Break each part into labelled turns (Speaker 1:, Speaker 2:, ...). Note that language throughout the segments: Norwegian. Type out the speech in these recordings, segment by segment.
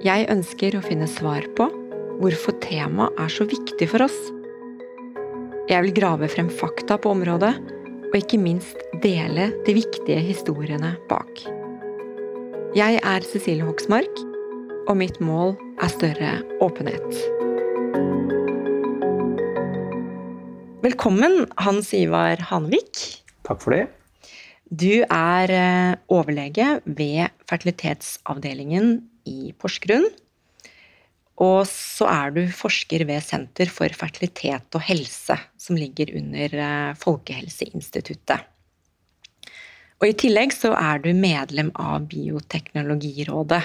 Speaker 1: Jeg ønsker å finne svar på hvorfor temaet er så viktig for oss. Jeg vil grave frem fakta på området, og ikke minst dele de viktige historiene bak. Jeg er Cecilie Hoksmark, og mitt mål er større åpenhet. Velkommen, Hans Ivar Hanvik.
Speaker 2: Takk for det.
Speaker 1: Du er eh, overlege ved fertilitetsavdelingen i Porsgrunn. Og så er du forsker ved Senter for fertilitet og helse, som ligger under eh, Folkehelseinstituttet. Og i tillegg så er du medlem av Bioteknologirådet.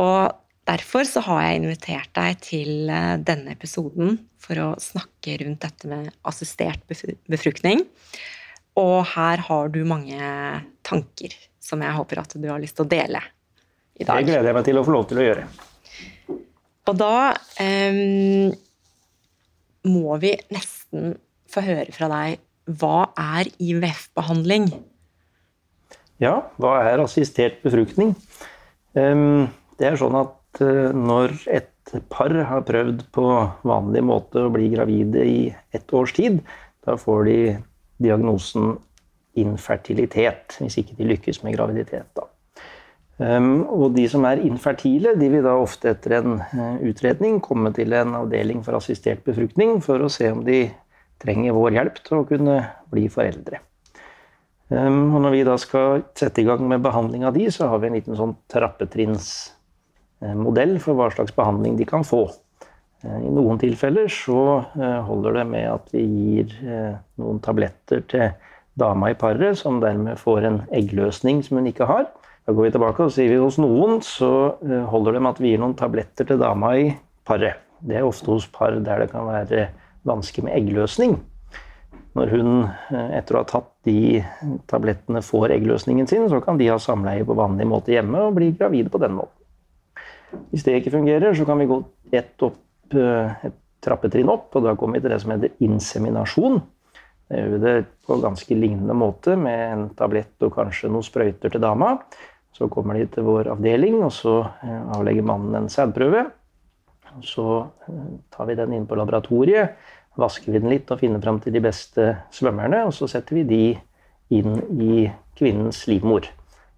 Speaker 1: Og derfor så har jeg invitert deg til eh, denne episoden for å snakke rundt dette med assistert befruktning. Og her har du mange tanker som jeg håper at du har lyst til å dele
Speaker 2: i dag. Det gleder jeg meg til å få lov til å gjøre.
Speaker 1: Og da um, må vi nesten få høre fra deg hva er IVF-behandling?
Speaker 2: Ja, hva er assistert befruktning? Det er sånn at uh, når et par har prøvd på vanlig måte å bli gravide i ett års tid, da får de diagnosen infertilitet, hvis ikke de lykkes med graviditet. Da. Um, og de som er infertile, de vil da ofte etter en uh, utredning komme til en avdeling for assistert befruktning for å se om de trenger vår hjelp til å kunne bli foreldre. Um, og når vi da skal sette i gang med behandling av de, så har vi en liten sånn trappetrinnsmodell uh, for hva slags behandling de kan få. Uh, I noen tilfeller så holder det med at vi gir noen tabletter til dama i paret, som dermed får en eggløsning som hun ikke har. Da går vi tilbake og sier vi hos noen så eh, holder det med at vi gir noen tabletter til dama i paret. Det er ofte hos par der det kan være vansker med eggløsning. Når hun eh, etter å ha tatt de tablettene får eggløsningen sin, så kan de ha samleie på vanlig måte hjemme og bli gravide på den måten. Hvis det ikke fungerer, så kan vi gå opp, eh, et trappetrinn opp, og da kommer vi til det som heter inseminasjon. Det gjør vi det på ganske lignende måte med en tablett og kanskje noen sprøyter til dama. Så kommer de til vår avdeling, og så eh, avlegger mannen en sædprøve. Så eh, tar vi den inn på laboratoriet, vasker vi den litt og finner fram til de beste svømmerne. Og så setter vi de inn i kvinnens livmor.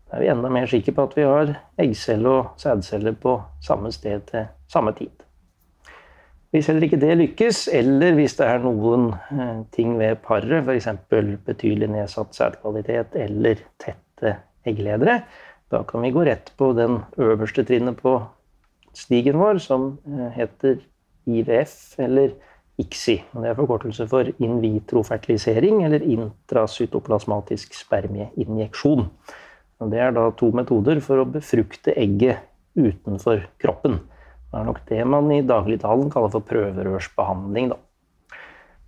Speaker 2: Da er vi enda mer sikre på at vi har eggcelle og sædceller på samme sted til samme tid. Hvis heller ikke det lykkes, eller hvis det er noen eh, ting ved paret, f.eks. betydelig nedsatt sædkvalitet eller tette eggledere, da kan vi gå rett på den øverste trinnet på stigen vår, som eh, heter IVF, eller ICSI. Det er forkortelse for in vitro-fertilisering, eller intracytoplasmatisk spermieinjeksjon. Det er da to metoder for å befrukte egget utenfor kroppen. Det er nok det man i dagligtalen kaller for prøverørsbehandling. Da.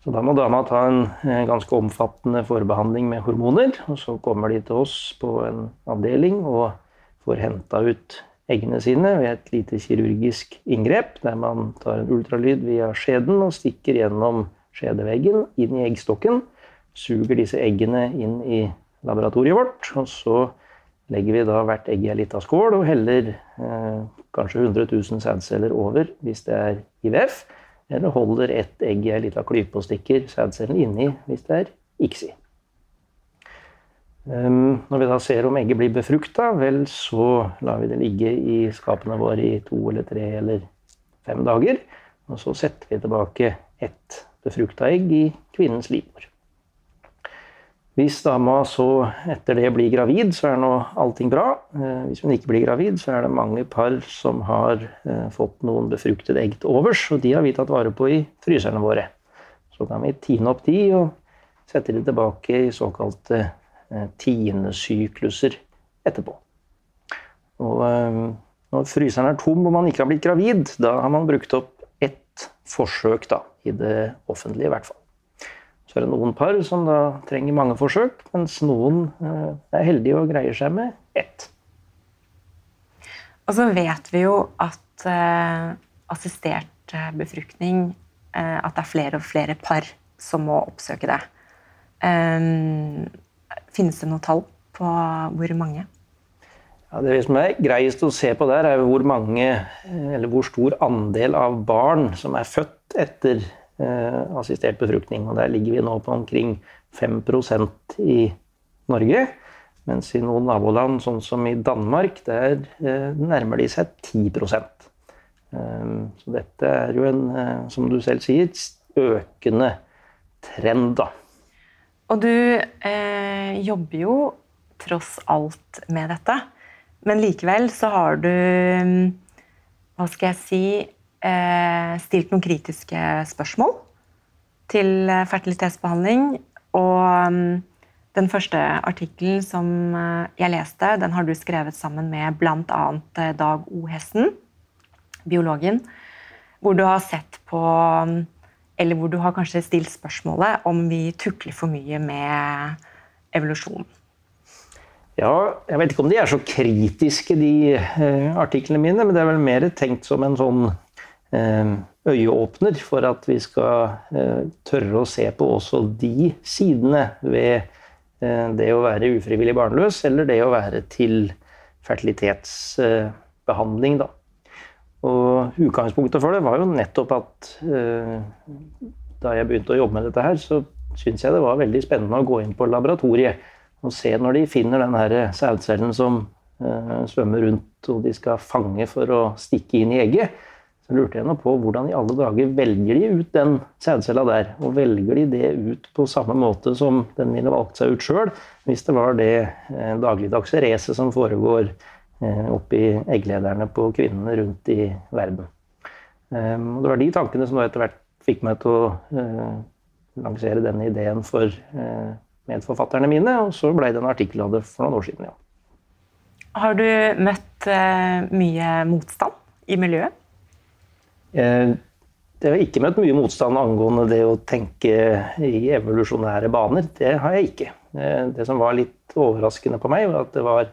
Speaker 2: Så da må dama ta en ganske omfattende forbehandling med hormoner. Og så kommer de til oss på en avdeling og får henta ut eggene sine ved et lite kirurgisk inngrep, der man tar en ultralyd via skjeden og stikker gjennom skjedeveggen inn i eggstokken. Suger disse eggene inn i laboratoriet vårt. Og så legger vi da hvert egg i ei lita skål og heller eh, kanskje 100 000 sædceller over hvis det er IVF. Eller holder ett egg i ei lita klype og stikker sædcellen inni hvis det er ICSI. Um, når vi da ser om egget blir befrukta, vel, så lar vi det ligge i skapene våre i to eller tre eller fem dager. Og så setter vi tilbake ett befrukta egg i kvinnens livmor. Hvis dama så etter det blir gravid, så er nå allting bra. Eh, hvis hun ikke blir gravid, så er det mange par som har eh, fått noen befruktede egg til overs, og de har vi tatt vare på i fryserne våre. Så kan vi tine opp de og sette de tilbake i såkalte tinesykluser tiendesykluser etterpå. Og når fryseren er tom og man ikke har blitt gravid, da har man brukt opp ett forsøk, da, i det offentlige i hvert fall. Så er det noen par som da trenger mange forsøk, mens noen eh, er heldige og greier seg med ett.
Speaker 1: Og så vet vi jo at uh, assistert eh, befruktning uh, At det er flere og flere par som må oppsøke det. Um, finnes det noe tall på hvor mange?
Speaker 2: Ja, det som er greiest å se på der, er hvor mange, eller hvor stor andel av barn som er født etter assistert befruktning. Og der ligger vi nå på omkring 5% i Norge. Mens i noen naboland, sånn som i Danmark, der eh, nærmer de seg 10 eh, Så dette er jo en, som du selv sier, økende trend, da.
Speaker 1: Og du eh, jobber jo tross alt med dette. Men likevel så har du Hva skal jeg si eh, stilt noen kritiske spørsmål til eh, fertilitetsbehandling. Og um, den første artikkelen som eh, jeg leste, den har du skrevet sammen med bl.a. Eh, Dag O. Hessen, biologen, hvor du har sett på um, Eller hvor du har kanskje stilt spørsmålet om vi tukler for mye med evolusjon.
Speaker 2: Ja, jeg vet ikke om de er så kritiske, de eh, artiklene mine, men det er vel mer tenkt som en sånn øyeåpner for at vi skal eh, tørre å se på også de sidene ved eh, det å være ufrivillig barnløs, eller det å være til fertilitetsbehandling, da. Og utgangspunktet for det var jo nettopp at da jeg begynte å jobbe med dette her, så syns jeg det var veldig spennende å gå inn på laboratoriet og se når de finner den her sædcellen som svømmer rundt og de skal fange for å stikke inn i egget så lurte jeg nå på hvordan i alle dager velger de ut den sædcella der? Og velger de det ut på samme måte som den ville valgt seg ut sjøl, hvis det var det eh, dagligdagse racet som foregår eh, oppi egglederne på kvinnene rundt i verden. Um, og det var de tankene som etter hvert fikk meg til å uh, lansere denne ideen for uh, medforfatterne mine, og så ble det en artikkel av det for noen år siden. ja.
Speaker 1: Har du møtt uh, mye motstand i miljøet?
Speaker 2: Eh, har ikke møtt mye motstand angående det å tenke i evolusjonære baner. Det har jeg ikke. Eh, det som var litt overraskende på meg, var at det var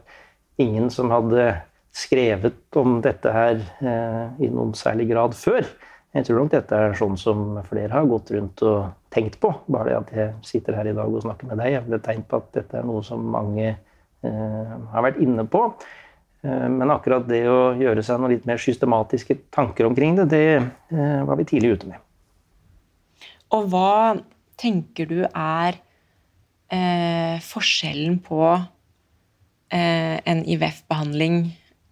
Speaker 2: ingen som hadde skrevet om dette her eh, i noen særlig grad før. Jeg tror nok dette er sånn som flere har gått rundt og tenkt på. Bare det at jeg sitter her i dag og snakker med deg, er vel et tegn på at dette er noe som mange har vært inne på. Eh, men akkurat det å gjøre seg noen litt mer systematiske tanker omkring det, det eh, var vi tidlig ute med.
Speaker 1: Og hva tenker du er eh, forskjellen på eh, en IVF-behandling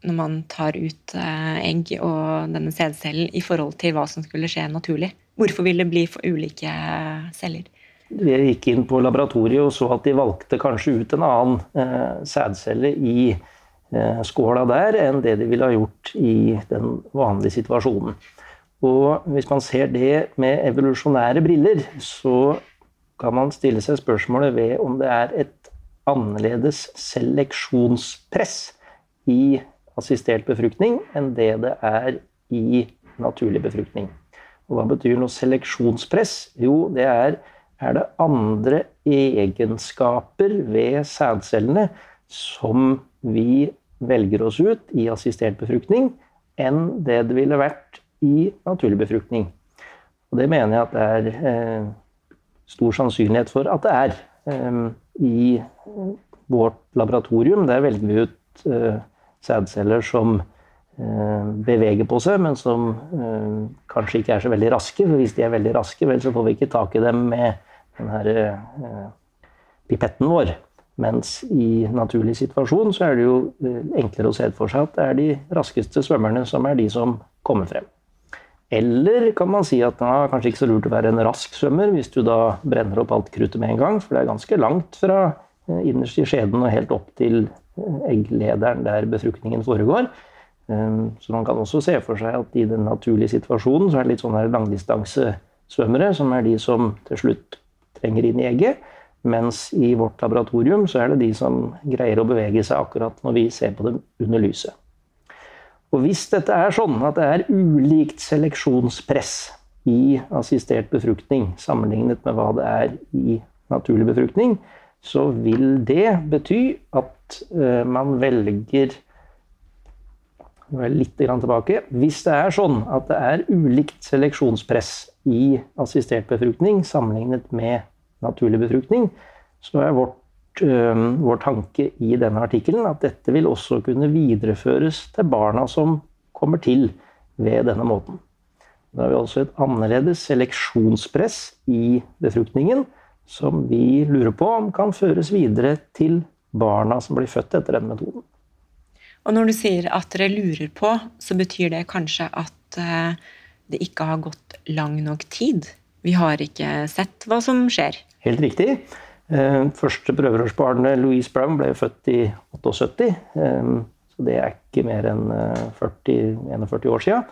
Speaker 1: når man tar ut eh, egg og denne sædcellen, i forhold til hva som skulle skje naturlig? Hvorfor vil det bli for ulike celler?
Speaker 2: Vi gikk inn på laboratoriet og så at de valgte kanskje ut en annen eh, sædcelle i skåla der enn det de ville ha gjort i den vanlige situasjonen. Og hvis man ser det med evolusjonære briller, så kan man stille seg spørsmålet ved om det er et annerledes seleksjonspress i assistert befruktning enn det det er i naturlig befruktning. Og hva betyr noe seleksjonspress? Jo, det er er det andre egenskaper ved sædcellene som vi velger oss ut i assistert befruktning, enn det det ville vært i naturlig befruktning. Og det mener jeg at det er eh, stor sannsynlighet for at det er. Eh, I vårt laboratorium der velger vi ut eh, sædceller som eh, beveger på seg, men som eh, kanskje ikke er så veldig raske. For hvis de er veldig raske, vel, så får vi ikke tak i dem med den her eh, pipetten vår. Mens i naturlig situasjon så er det jo eh, enklere å se for seg at det er de raskeste svømmerne som er de som kommer frem. Eller kan man si at det er kanskje ikke så lurt å være en rask svømmer hvis du da brenner opp alt kruttet med en gang, for det er ganske langt fra eh, innerst i skjeden og helt opp til eh, egglederen der befruktningen foregår. Så man kan også se for seg at i den naturlige situasjonen så er det litt sånne langdistansesvømmere som er de som til slutt trenger inn i egget. Mens i vårt laboratorium så er det de som greier å bevege seg akkurat når vi ser på dem under lyset. Og hvis dette er sånn at det er ulikt seleksjonspress i assistert befruktning sammenlignet med hva det er i naturlig befruktning, så vil det bety at uh, man velger Litt tilbake. Hvis det er sånn at det er ulikt seleksjonspress i assistert befruktning sammenlignet med naturlig befruktning, så er vårt, øh, vår tanke i denne artikkelen at dette vil også kunne videreføres til barna som kommer til ved denne måten. Da har vi altså et annerledes seleksjonspress i befruktningen som vi lurer på om kan føres videre til barna som blir født etter denne metoden.
Speaker 1: Og når du sier at dere lurer på, så betyr det kanskje at øh, det ikke har gått lang nok tid? Vi har ikke sett hva som skjer?
Speaker 2: Helt riktig. Eh, første prøverørsbarnet, Louise Brown, ble født i 78. Eh, så det er ikke mer enn 40-41 eh, år siden.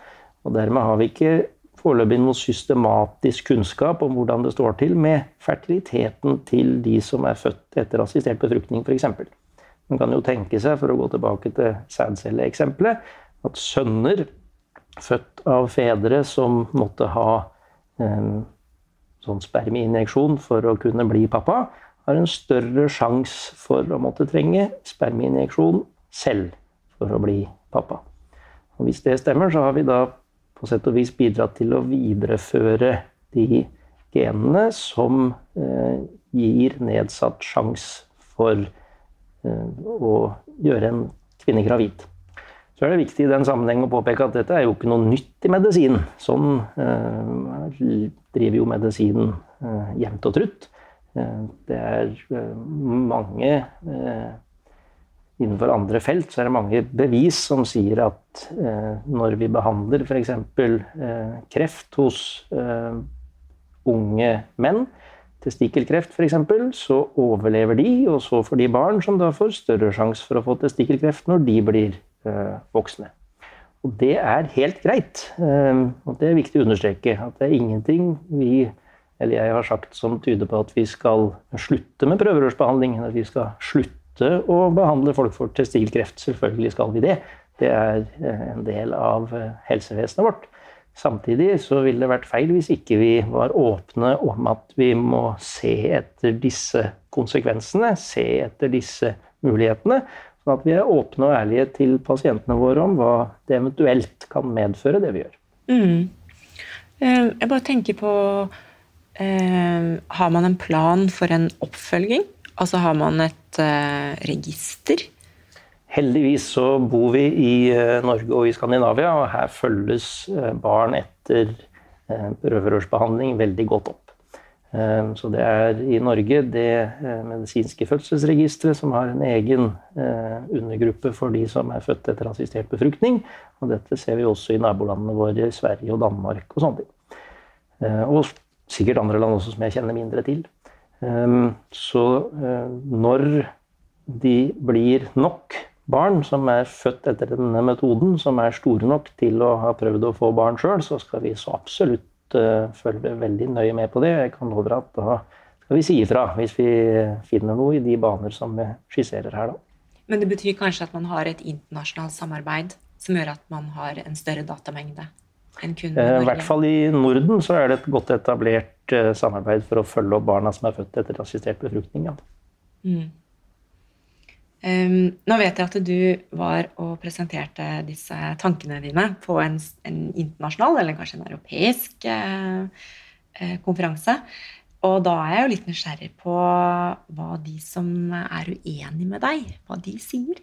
Speaker 2: Og dermed har vi ikke foreløpig noe systematisk kunnskap om hvordan det står til med fertiliteten til de som er født etter assistert befruktning, f.eks. Man kan jo tenke seg, for å gå tilbake til sædcelleeksempelet, at sønner født av fedre som måtte ha sånn spermieinjeksjon for å kunne bli pappa, har en større sjanse for å måtte trenge spermieinjeksjon selv for å bli pappa. Og hvis det stemmer, så har vi da på sett og vis bidratt til å videreføre de genene som eh, gir nedsatt sjanse for eh, å gjøre en kvinne gravid. Så er det viktig i den sammenheng å påpeke at dette er jo ikke noe nytt i medisin. Sånn eh, driver jo medisinen eh, jevnt og trutt. Eh, det er eh, mange eh, Innenfor andre felt så er det mange bevis som sier at eh, når vi behandler f.eks. Eh, kreft hos unge menn, testikkelkreft f.eks., så overlever de, og så får de barn som da får større sjanse for å få testikkelkreft når de blir voksne. Og det er helt greit. Eh, og det er viktig å understreke at det er ingenting vi eller jeg har sagt som tyder på at vi skal slutte med prøverørsbehandling. At vi skal slutte å behandle folk for testilkreft. Selvfølgelig skal vi det. Det er eh, en del av helsevesenet vårt. Samtidig så ville det vært feil hvis ikke vi var åpne om at vi må se etter disse konsekvensene, se etter disse mulighetene, Sånn at vi er åpne og ærlige til pasientene våre om hva det eventuelt kan medføre, det vi gjør. Mm.
Speaker 1: Eh, jeg bare tenker på eh, Har man en plan for en oppfølging? Altså har man et eh, register?
Speaker 2: Heldigvis så bor vi i Norge og i Skandinavia, og her følges barn etter eh, prøverørsbehandling veldig godt opp. Ehm, så det er i Norge det eh, medisinske fødselsregisteret som har en egen eh, undergruppe for de som er født etter assistert befruktning. Og dette ser vi også i nabolandene våre, Sverige og Danmark og sånne ting. Eh, og sikkert andre land også som jeg kjenner mindre til. Ehm, så når de blir nok barn som er født etter denne metoden, som er store nok til å ha prøvd å få barn sjøl, så skal vi så absolutt uh, følger veldig nøye med på det. Jeg kan love at da skal vi si ifra hvis vi finner noe i de baner som vi skisserer her, da.
Speaker 1: Men det betyr kanskje at man har et internasjonalt samarbeid som gjør at man har en større datamengde? enn kun
Speaker 2: i Norge? I hvert fall i Norden så er det et godt etablert uh, samarbeid for å følge opp barna som er født etter assistert befruktning. Ja. Mm.
Speaker 1: Um, nå vet jeg at du var og presenterte disse tankene dine på en, en internasjonal, eller kanskje en europeisk uh, uh, konferanse. Og da er jeg jo litt nysgjerrig på hva de som er uenig med deg, hva de sier.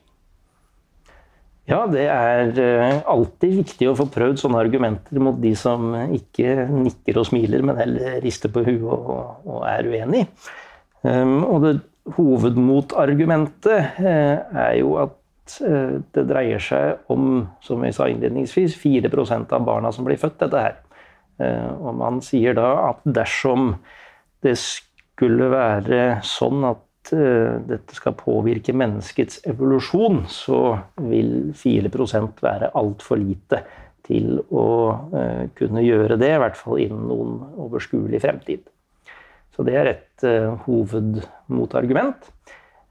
Speaker 2: Ja, det er uh, alltid viktig å få prøvd sånne argumenter mot de som ikke nikker og smiler, men heller rister på huet og, og er uenig. Um, og det hovedmotargumentet er jo at det dreier seg om, som vi sa innledningsvis, 4% av barna som blir født, dette her. Og man sier da at dersom det skulle være sånn at dette skal påvirke menneskets evolusjon, så vil 4% være altfor lite til å kunne gjøre det, i hvert fall innen noen overskuelig fremtid. Så det er et uh, hovedmotargument.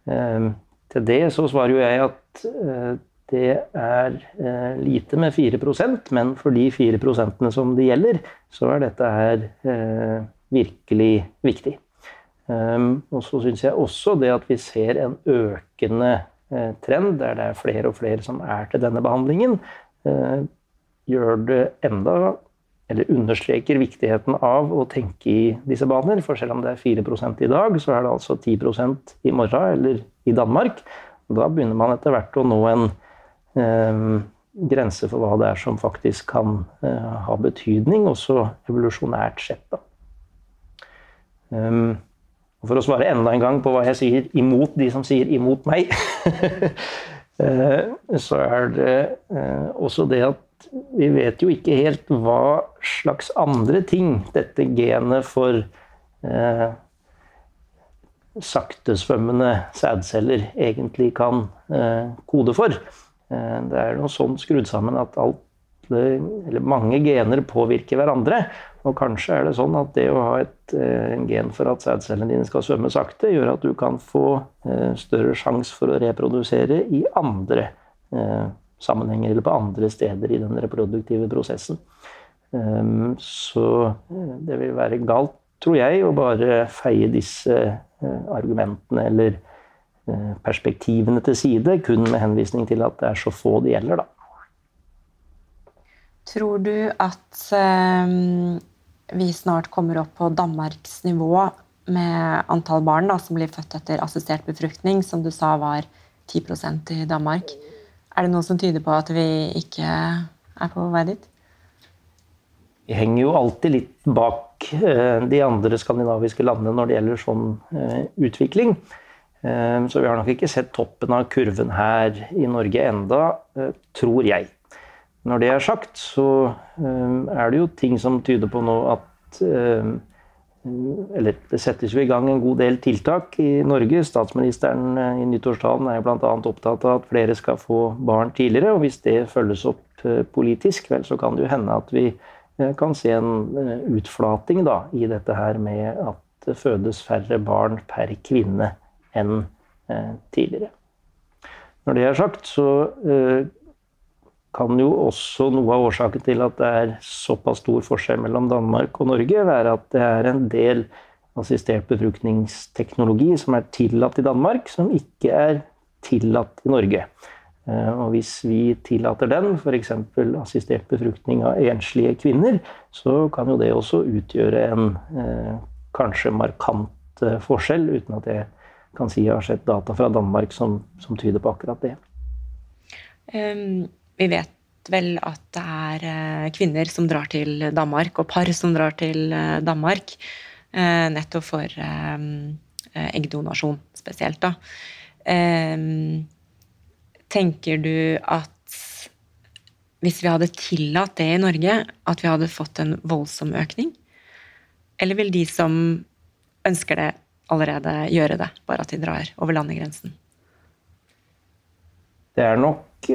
Speaker 2: Uh, til det så svarer jo jeg at uh, det er lite med 4% men for de 4 som det gjelder, så er dette her virkelig viktig. Um, og så syns jeg også det at vi ser en økende trend der det er flere og flere som er til denne behandlingen, gjør det enda eller understreker viktigheten av å tenke i disse baner. For selv om det er 4 i dag, så er det altså 10% i morgen eller i Danmark. Og da begynner man etter hvert å nå en eh, grense for hva det er som faktisk kan eh, ha betydning, også evolusjonært sett. Da. Um, for å svare enda en gang på hva jeg sier imot de som sier imot meg, eh, så er det eh, også det at vi vet jo ikke helt hva slags andre ting dette genet for eh, saktesvømmende sædceller egentlig kan eh, kode for. Eh, det er noe sånn skrudd sammen at alt, eller mange gener påvirker hverandre. Og kanskje er det sånn at det å ha et eh, gen for at sædcellene dine skal svømme sakte, gjør at du kan få eh, større sjanse for å reprodusere i andre eh, sammenhenger eller på andre steder i den reproduktive prosessen. Ehm, så eh, det vil være galt, tror jeg, å bare feie disse eh, argumentene eller eh, perspektivene til side kun med henvisning til at det er så få det gjelder, da.
Speaker 1: Tror du at um, vi snart kommer opp på Danmarks nivå med antall barn da, som blir født etter assistert befruktning, som du sa var 10% i Danmark? Er det noe som tyder på at vi ikke er på vei dit?
Speaker 2: Vi henger jo alltid litt bak eh, de andre skandinaviske landene når det gjelder sånn eh, utvikling. Eh, så vi har nok ikke sett toppen av kurven her i Norge enda, tror jeg. Når det er sagt, så er det jo ting som tyder på nå at eller det settes jo i gang en god del tiltak i Norge. Statsministeren i nyttårstalen er bl.a. opptatt av at flere skal få barn tidligere. og Hvis det følges opp politisk, vel, så kan det jo hende at vi kan se en utflating da, i dette her med at det fødes færre barn per kvinne enn tidligere. Når det er sagt, så kan jo også noe av årsaken til at det er såpass stor forskjell mellom Danmark og Norge, være at det er en del assistert befruktningsteknologi som er tillatt i Danmark, som ikke er tillatt i Norge. Eh, og hvis vi tillater den, f.eks. assistert befruktning av enslige kvinner, så kan jo det også utgjøre en eh, kanskje markant eh, forskjell, uten at jeg kan si jeg har sett data fra Danmark som, som tyder på akkurat det.
Speaker 1: Um vi vet vel at det er kvinner som drar til Danmark, og par som drar til Danmark, nettopp for eggdonasjon spesielt, da. Tenker du at hvis vi hadde tillatt det i Norge, at vi hadde fått en voldsom økning? Eller vil de som ønsker det, allerede gjøre det, bare at de drar over landegrensen?
Speaker 2: Det er nok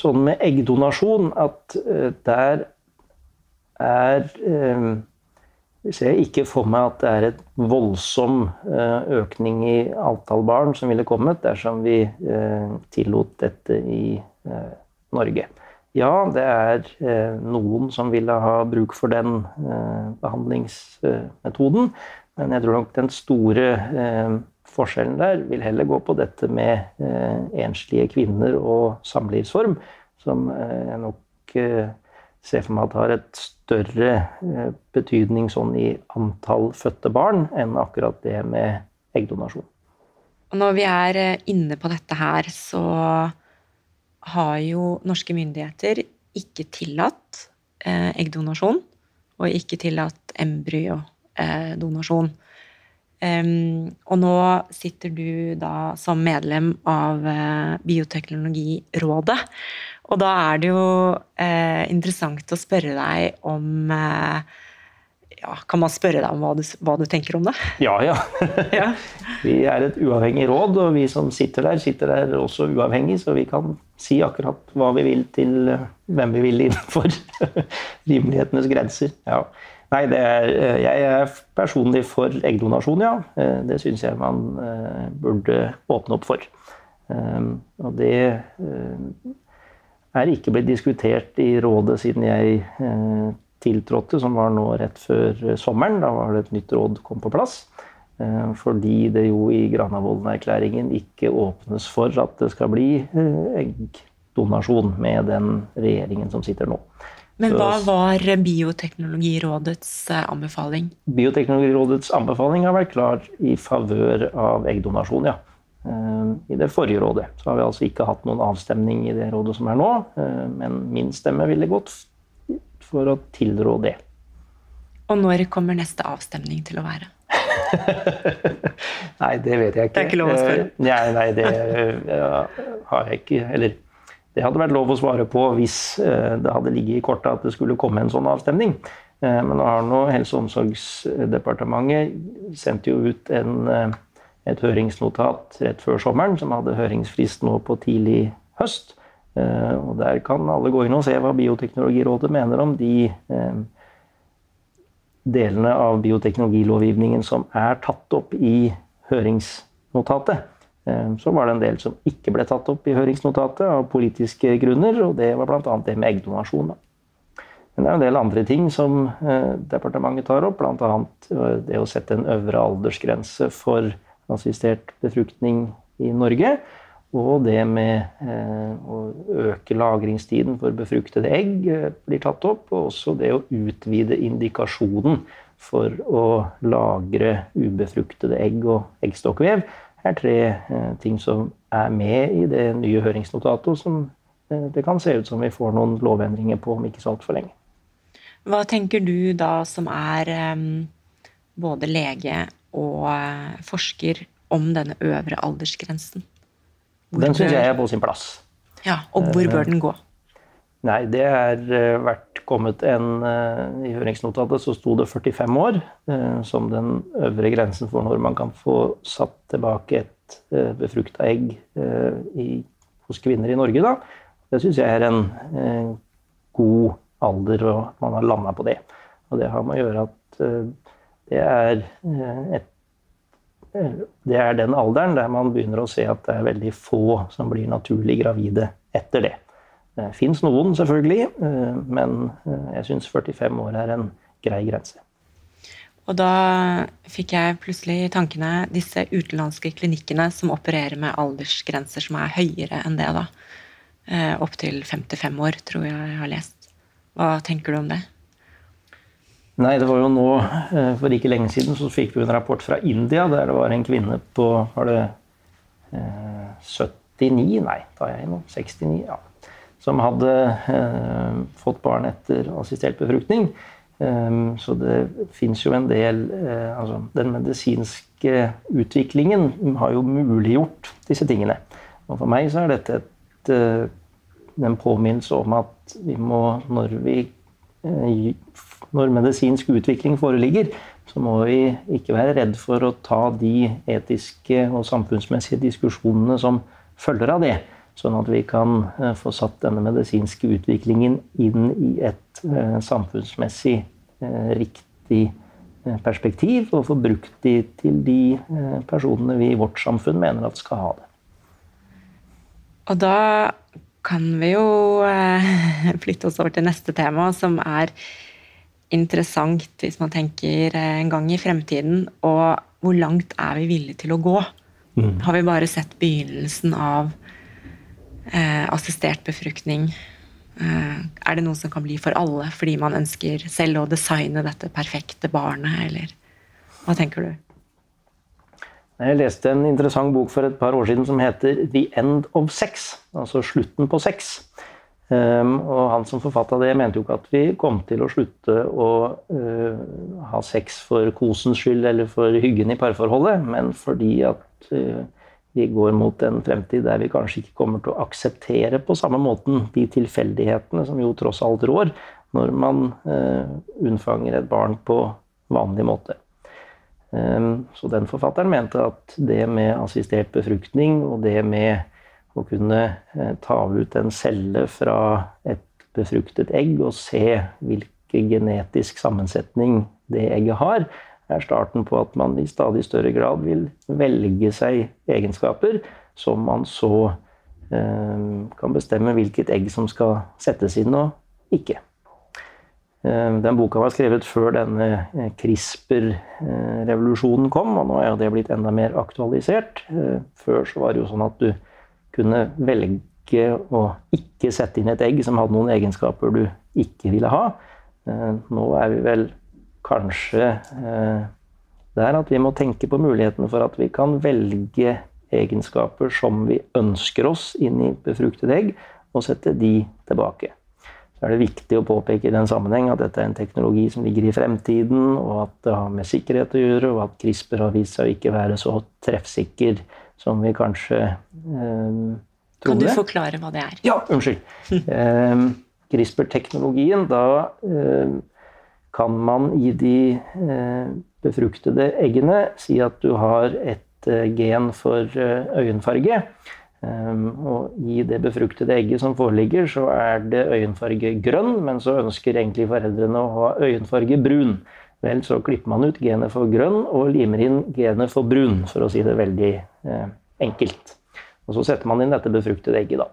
Speaker 2: sånn med eggdonasjon at uh, der er uh, ser ikke for meg at det er et voldsom uh, økning i antall barn som ville kommet dersom vi tillot dette i Norge. Ja, det er noen som ville ha bruk for den behandlingsmetoden, men jeg tror nok den store Forskjellen der vil heller gå på dette med eh, enslige kvinner og samlivsform, som eh, jeg nok eh, ser for meg at har et større eh, betydning sånn i antall fødte barn enn akkurat det med eggdonasjon.
Speaker 1: Og når vi er eh, inne på dette her, så har jo norske myndigheter ikke tillatt eh, eggdonasjon og ikke tillatt embryodonasjon. Um, og nå sitter du da som medlem av eh, Bioteknologirådet. Og da er det jo eh, interessant å spørre deg om eh, ja, Kan man spørre deg om hva du, hva du tenker om det?
Speaker 2: Ja, ja. ja. vi er et uavhengig råd, og vi som sitter der, sitter der også uavhengig, så vi kan si akkurat hva vi vil til hvem vi vil innenfor rimelighetenes grenser. Ja. Nei, er, eh, jeg er personlig for eggdonasjon, ja. Eh, det syns jeg man eh, burde åpne opp for. Og det er ikke blitt diskutert i rådet siden jeg tiltrådte, som var nå rett før sommeren. Da var det et nytt råd kom på plass. Fordi det jo i Granavolden-erklæringen ikke åpnes for at det skal bli eggdonasjon med den regjeringen som sitter nå.
Speaker 1: Men hva var Bioteknologirådets eh, anbefaling?
Speaker 2: Bioteknologirådets anbefaling har vært klar i favør av eggdonasjon, ja. Eh, I det forrige rådet så har vi altså ikke hatt noen avstemning i det rådet som er nå, eh, men min stemme ville gått for å tilrå det.
Speaker 1: Og når kommer neste avstemning til å være?
Speaker 2: nei, det vet jeg ikke.
Speaker 1: Det er ikke lov å spørre?
Speaker 2: Nei, nei det har jeg ikke. Eller det hadde vært lov å svare på hvis eh, det hadde ligget i kortet at det skulle komme en sånn avstemning. Eh, men nå har nå Helse- og omsorgsdepartementet sendt jo ut en, eh, et høringsnotat rett før sommeren, som hadde høringsfrist nå på tidlig høst. Og Der kan alle gå inn og se hva Bioteknologirådet mener om de delene av bioteknologilovgivningen som er tatt opp i høringsnotatet. Eh, så var det en del som ikke ble tatt opp i høringsnotatet av politiske grunner, og det var bl.a. det med eggdonasjon. Men det er en del andre ting som eh, departementet tar opp, bl.a. Eh, det å sette en øvre aldersgrense for assistert befruktning i Norge. Og det med å øke lagringstiden for befruktede egg blir tatt opp. Og også det å utvide indikasjonen for å lagre ubefruktede egg og eggstokkvev er tre eh, ting som er med i det nye høringsnotatet, og som eh, det kan se ut som vi får noen lovendringer på om ikke så altfor lenge.
Speaker 1: Hva tenker du da som er um, både lege og uh, forsker om denne øvre aldersgrensen?
Speaker 2: Hvor den syns jeg er på sin plass.
Speaker 1: Ja, Og hvor bør den gå?
Speaker 2: Nei, det er vært kommet en I høringsnotatet så sto det 45 år som den øvre grensen for når man kan få satt tilbake et befrukta egg i, hos kvinner i Norge. Da. Det syns jeg er en god alder, og man har landa på det. Og det har med å gjøre at det er et det er den alderen der man begynner å se at det er veldig få som blir naturlig gravide etter det. Det fins noen, selvfølgelig, eh, men eh, jeg syns 45 år er en grei grense.
Speaker 1: Og da fikk jeg plutselig i tankene disse utenlandske klinikkene som opererer med aldersgrenser som er høyere enn det, da. Eh, Opptil 55 år, tror jeg jeg har lest. Hva tenker du om det?
Speaker 2: Nei, det var jo nå For ikke lenge siden så fikk vi en rapport fra India der det var en kvinne på Var det eh, 79? Nei, da er jeg nå 69. Ja som hadde eh, fått barn etter assistert befruktning. Um, så det fins jo en del eh, Altså, den medisinske utviklingen har jo muliggjort disse tingene. Og for meg så er dette et, en påminnelse om at vi må, når vi Når medisinsk utvikling foreligger, så må vi ikke være redd for å ta de etiske og samfunnsmessige diskusjonene som følger av det. Sånn at vi kan eh, få satt denne medisinske utviklingen inn i et eh, samfunnsmessig eh, riktig perspektiv, og få brukt de til de personene vi i vårt samfunn mener at skal ha det.
Speaker 1: Og da kan vi jo flytte oss over til neste tema, som er interessant hvis man tenker en gang i fremtiden. Og hvor langt er vi villige til å gå? Mm. Har vi bare sett begynnelsen av eh, assistert befruktning eh, Er det noe som kan bli for alle fordi man ønsker selv å designe dette perfekte barnet, eller hva tenker du?
Speaker 2: Jeg leste en interessant bok for et par år siden som heter 'The End of Sex', altså slutten på sex. Um, og han som forfatta det, mente jo ikke at vi kom til å slutte å uh, ha sex for kosens skyld eller for hyggen i parforholdet, men fordi at uh, vi går mot en fremtid der vi kanskje ikke kommer til å akseptere på samme måten de tilfeldighetene som jo tross alt rår når man uh, unnfanger et barn på vanlig måte. Um, så den forfatteren mente at det med assistert befruktning og det med å kunne eh, ta ut en celle fra et befruktet egg og se hvilken genetisk sammensetning det egget har, er starten på at man i stadig større grad vil velge seg egenskaper som man så eh, kan bestemme hvilket egg som skal settes inn og ikke. Eh, den boka var skrevet før denne CRISPR-revolusjonen kom, og nå er det blitt enda mer aktualisert. Før så var det jo sånn at du kunne velge å ikke sette inn et egg som hadde noen egenskaper du ikke ville ha. Eh, nå er vi vel kanskje eh, der at vi må tenke på mulighetene for at vi kan velge egenskaper som vi ønsker oss inn i befruktede egg, og sette de tilbake. Så er det viktig å påpeke i den sammenheng at dette er en teknologi som ligger i fremtiden, og at det har med sikkerhet å gjøre, og at CRISPR har vist seg å ikke være så treffsikker som vi kanskje eh,
Speaker 1: trodde. Kan du forklare hva det er?
Speaker 2: Ja, unnskyld. Eh, CRISPR-teknologien, da eh, kan man i de eh, befruktede eggene si at du har et eh, gen for eh, øyenfarge. Og i det befruktede egget som foreligger, så er det øyenfarge grønn, men så ønsker egentlig foreldrene å ha øyenfarge brun. Vel, så klipper man ut genet for grønn og limer inn genet for brun, for å si det veldig eh, enkelt. Og så setter man inn dette befruktede egget, da.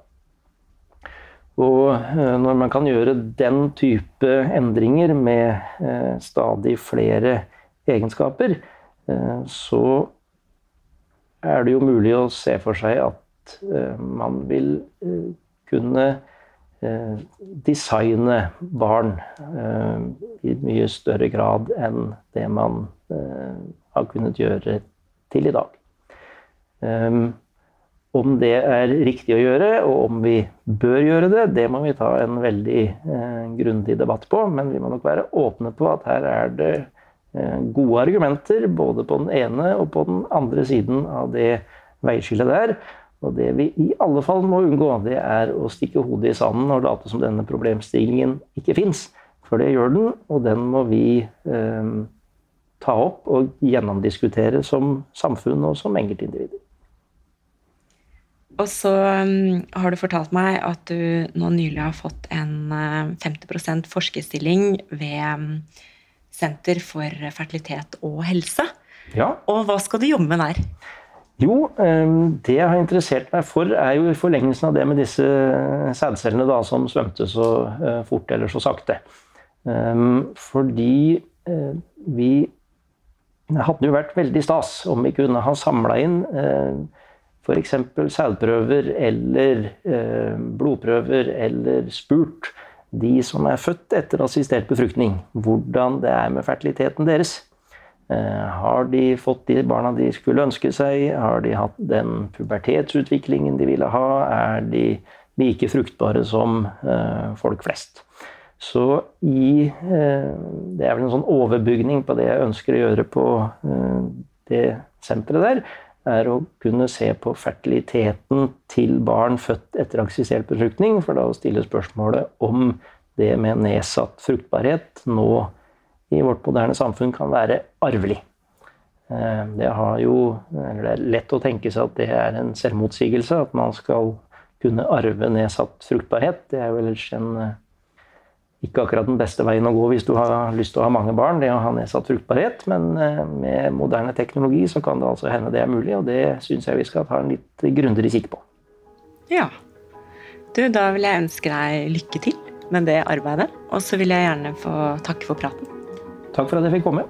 Speaker 2: Og eh, når man kan gjøre den type endringer med eh, stadig flere egenskaper, eh, så er det jo mulig å se for seg at eh, man vil eh, kunne designe barn eh, i mye større grad enn det man eh, har kunnet gjøre til i dag. Om det er riktig å gjøre, og om vi bør gjøre det, det må vi ta en veldig grundig debatt på. Men vi må nok være åpne på at her er det gode argumenter både på den ene og på den andre siden av det veiskillet der. Og det vi i alle fall må unngå, det er å stikke hodet i sanden og late som denne problemstillingen ikke fins. For det gjør den, og den må vi eh, ta opp og gjennomdiskutere som samfunn og som enkeltindivider.
Speaker 1: Og så um, har du fortalt meg at du nå nylig har fått en uh, 50 forskerstilling ved um, Senter for fertilitet og helse.
Speaker 2: Ja.
Speaker 1: Og hva skal du jobbe med der?
Speaker 2: Jo, ehm, det jeg har interessert meg for, er jo i forlengelsen av det med disse sædcellene da, som svømte så eh, fort eller så sakte. Ehm, fordi eh, vi Det hadde jo vært veldig stas om vi kunne ha samla inn eh, f.eks. sædprøver eller blodprøver eller spurt de som er født etter assistert befruktning, hvordan det er med fertiliteten deres. Eh, har de fått de barna de skulle ønske seg? Har de hatt den pubertetsutviklingen de ville ha? Er de like fruktbare som eh, folk flest? Så i eh, Det er vel en sånn overbygning på det jeg ønsker å gjøre på det senteret der. Er å kunne se på fertiliteten til barn født etter aksisert befruktning. For da å stille spørsmålet om det med nedsatt fruktbarhet nå i vårt moderne samfunn kan være arvelig. Eh, det, jo, det, er lett å tenke seg at det er en selvmotsigelse, at man skal kunne arve nedsatt fruktbarhet. Det er vel en, eh, ikke akkurat den beste veien å gå hvis du har lyst til å ha mange barn, det å ha nedsatt fruktbarhet. Men eh, med moderne teknologi så kan det altså hende det er mulig, og det syns jeg vi skal ta en litt grundigere kikk på.
Speaker 1: Ja. Du, da vil jeg ønske deg lykke til med det arbeidet. Og så vil jeg gjerne få takke for praten.
Speaker 2: Takk for at jeg fikk komme.